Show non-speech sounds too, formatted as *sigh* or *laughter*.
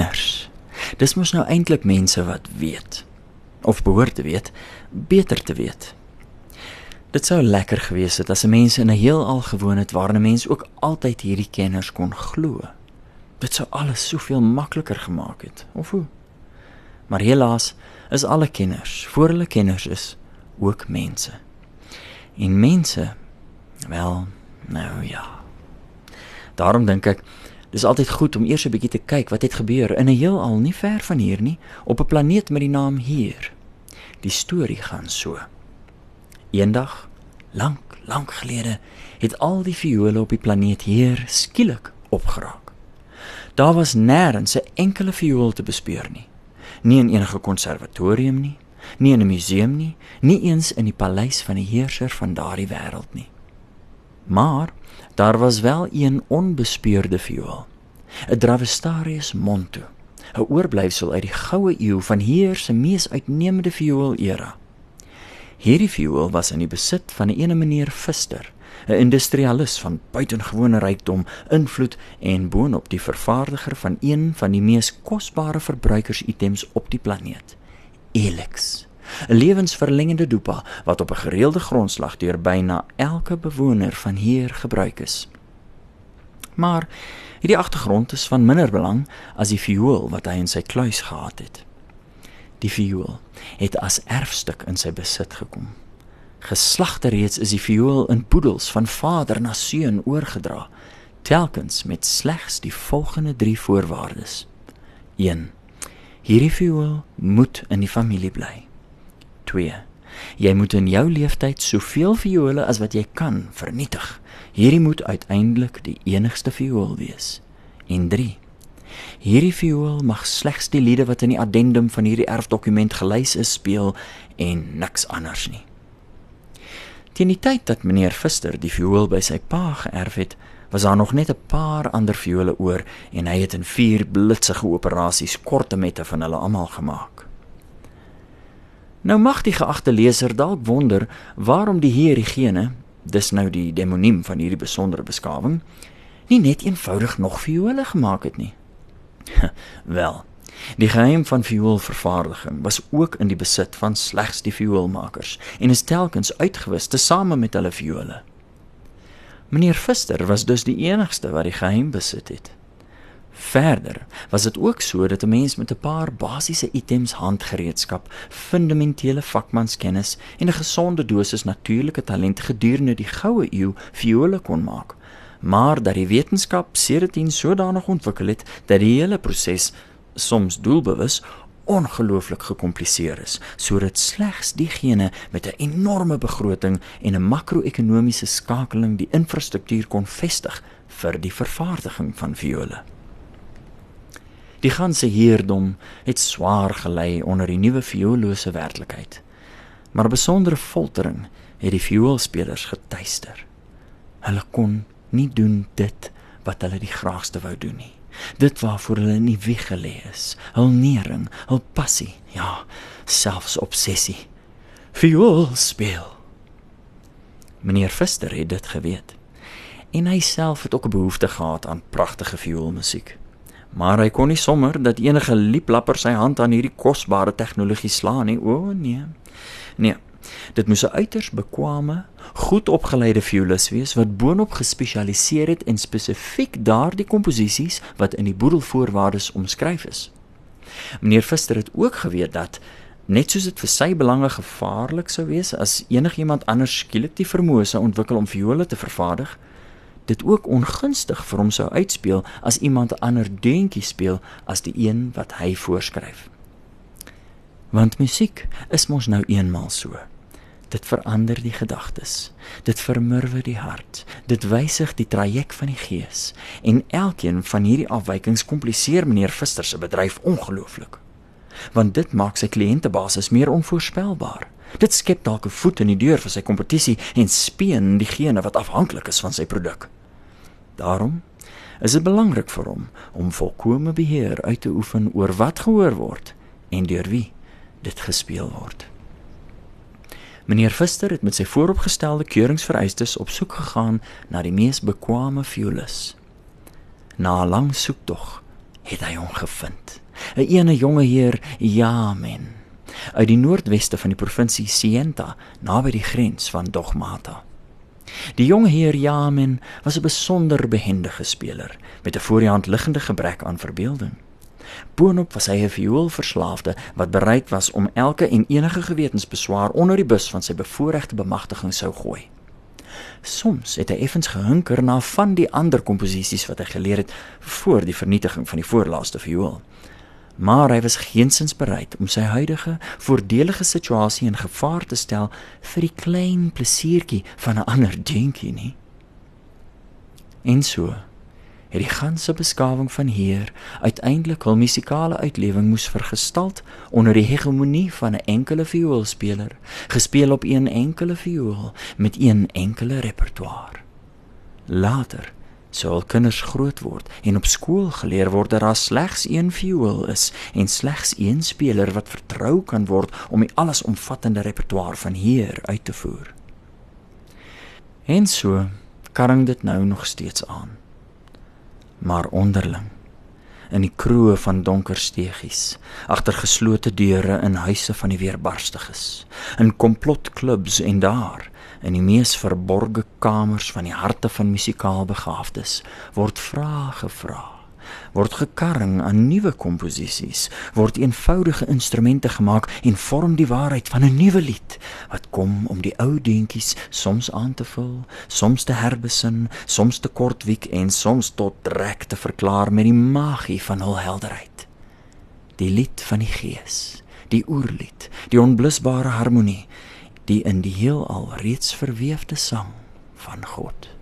kinders. Dis mos nou eintlik mense wat weet of behoort te weet, beter te weet. Dit sou lekker gewees het as 'n mens in 'n heelal gewoon het waar 'n mens ook altyd hierdie kenners kon glo. Dit sou alles soveel makliker gemaak het, of hoe? Maar helaas is alle kenners, voor hulle kenners is, ook mense. En mense, wel, nou ja. Daarom dink ek dis altyd goed om eers 'n bietjie te kyk wat het gebeur in 'n heelal nie ver van hier nie, op 'n planeet met die naam Hier. Die storie gaan so. Eendag, lank, lank gelede, het al die viole op die planeet Hier skielik opgeraak. Daar was nêrens 'n enkele viool te bespeur nie. Nie in enige konservatorium nie, nie in 'n museum nie, nie eens in die paleis van die heerser van daardie wêreld nie. Maar daar was wel een onbespeurde viool, 'n Dravestarius montu, 'n oorblyfsel uit die goue eeu van hier se mees uitnemende viool era. Hierdie viool was in die besit van 'n ene meneer Vister, 'n industrialis van buitengewone rykdom, invloed en boonop die vervaardiger van een van die mees kosbare verbruikersitems op die planeet, Elix. 'n lewensverlengende dopa wat op 'n gereelde grondslag deur byna elke bewoner van hier gebruik is. Maar hierdie agtergrond is van minder belang as die viool wat hy in sy kluis gehad het. Die viool het as erfstuk in sy besit gekom. Geslagte reeds is die viool in poedels van vader na seun oorgedra, telkens met slegs die volgende 3 voorwaardes. 1. Hierdie viool moet in die familie bly. 2. Jy moet in jou lewenstyd soveel viole as wat jy kan vernietig. Hierdie moet uiteindelik die enigste viool wees. En 3. Hierdie viool mag slegs die liede wat in die addendum van hierdie erfdokument gelys is speel en niks anders nie. Teen die tyd dat meneer Vister die viool by sy pa geërf het, was daar nog net 'n paar ander viole oor en hy het in vier blitsige operasies korte mette van hulle almal gemaak. Nou mag die geagte leser dalk wonder waarom die hierigene, dis nou die demoniem van hierdie besondere beskawing, nie net eenvoudig nog viole gemaak het nie. *laughs* Wel, die geheim van vioolvervaardiging was ook in die besit van slegs die vioolmakers en is telkens uitgewis te same met hulle viole. Meneer Vister was dus die enigste wat die geheim besit het. Verder was dit ook so dat 'n mens met 'n paar basiese items handgereedskap, fundamentele vakmanskennis en 'n gesonde dosis natuurlike talent gedurende die goue eeu viole kon maak. Maar dat die wetenskap seretien sodanig ontwikkel het dat die hele proses soms doelbewus ongelooflik gekompliseer is, sodat slegs diegene met 'n enorme begroting en 'n makro-ekonomiese skakeling die infrastruktuur kon vestig vir die vervaardiging van viole. Die ganse heerdom het swaar gelei onder die nuwe vioolose werklikheid. Maar besondere foltering het die vioolspelers getuister. Hulle kon nie doen dit wat hulle die graagste wou doen nie. Dit waarvoor hulle nie wieg gelê is, hul nering, hul passie, ja, selfs obsessie. Viool speel. Meneer Vister het dit geweet. En hy self het ook 'n behoefte gehad aan pragtige vioolmusiek maar hy kon nie sommer dat enige lieplapper sy hand aan hierdie kosbare tegnologie slaan nie. O nee. Nee. Dit moes 'n uiters bekwame, goed opgeleide violis wees wat boonop gespesialiseer het in spesifiek daardie komposisies wat in die boedelvoorwaardes omskryf is. Meneer Vister het ook geweet dat net soos dit vir sy belange gevaarlik sou wees as enigiemand anders skielik die vermoë sou ontwikkel om viole te vervaardig, dit ook ongunstig vir hom sou uitspeel as iemand 'n ander deentjie speel as die een wat hy voorskryf. Want musiek is mos nou eenmal so. Dit verander die gedagtes. Dit vermurwe die hart. Dit wysig die traject van die gees en elkeen van hierdie afwykings kompliseer meneer Vister se bedryf ongelooflik. Want dit maak sy kliëntebasis meer onvoorspelbaar. Dit skep dalk 'n voet in die deur vir sy kompetisie en speen diegene wat afhanklik is van sy produk. Daarom is dit belangrik vir hom om volkomme beheer uit te oefen oor wat gehoor word en deur wie dit gespeel word. Meneer Vister het met sy vooropgestelde keuringsvereistes op soek gegaan na die mees bekwame violis. Na 'n lang soektog het hy hom gevind. 'n Ene jonge heer, Jamen, uit die noordweste van die provinsie Sienta, naby die grens van Dogmata. Die jong heer Jamen was 'n besonder behendige speler met 'n voor die hand liggende gebrek aan verbeelding. Boonop was hy 'n vioolverslaafde wat bereid was om elke en enige gewetensbeswaar onder die bus van sy bevoordeelde bemagtiging sou gooi. Soms het hy effens gehunker na van die ander komposisies wat hy geleer het voor die vernietiging van die voorlaaste viool maar hy was geensins bereid om sy huidige voordelige situasie in gevaar te stel vir die klein plesiertjie van 'n ander dinkie nie. En so het die ganse beskawing van hier uiteindelik hul musikale uitlewing moes vergestald onder die hegemonie van 'n enkele vioolspeler, gespeel op een enkele viool met een enkele repertoire. Later sou kinders groot word en op skool geleer word dat daar slegs een viool is en slegs een speler wat vertrou kan word om die allesomvattende repertoire van hier uit te voer. En so karring dit nou nog steeds aan. Maar onderling in die kroe van donker steegies, agter geslote deure in huise van die weerbarstiges, in komplotklubs en daar in die mees verborgde kamers van die harte van musikaal begaafdes word vrae gevra word gekarring aan nuwe komposisies word eenvoudige instrumente gemaak en vorm die waarheid van 'n nuwe lied wat kom om die ou deentjies soms aan te vul soms te herbesin soms te kortwiek en soms tot trek te verklaar met die magie van hul helderheid die lied van die gees die oerlied die onblusbare harmonie die in die heelal reeds verweefde sang van God.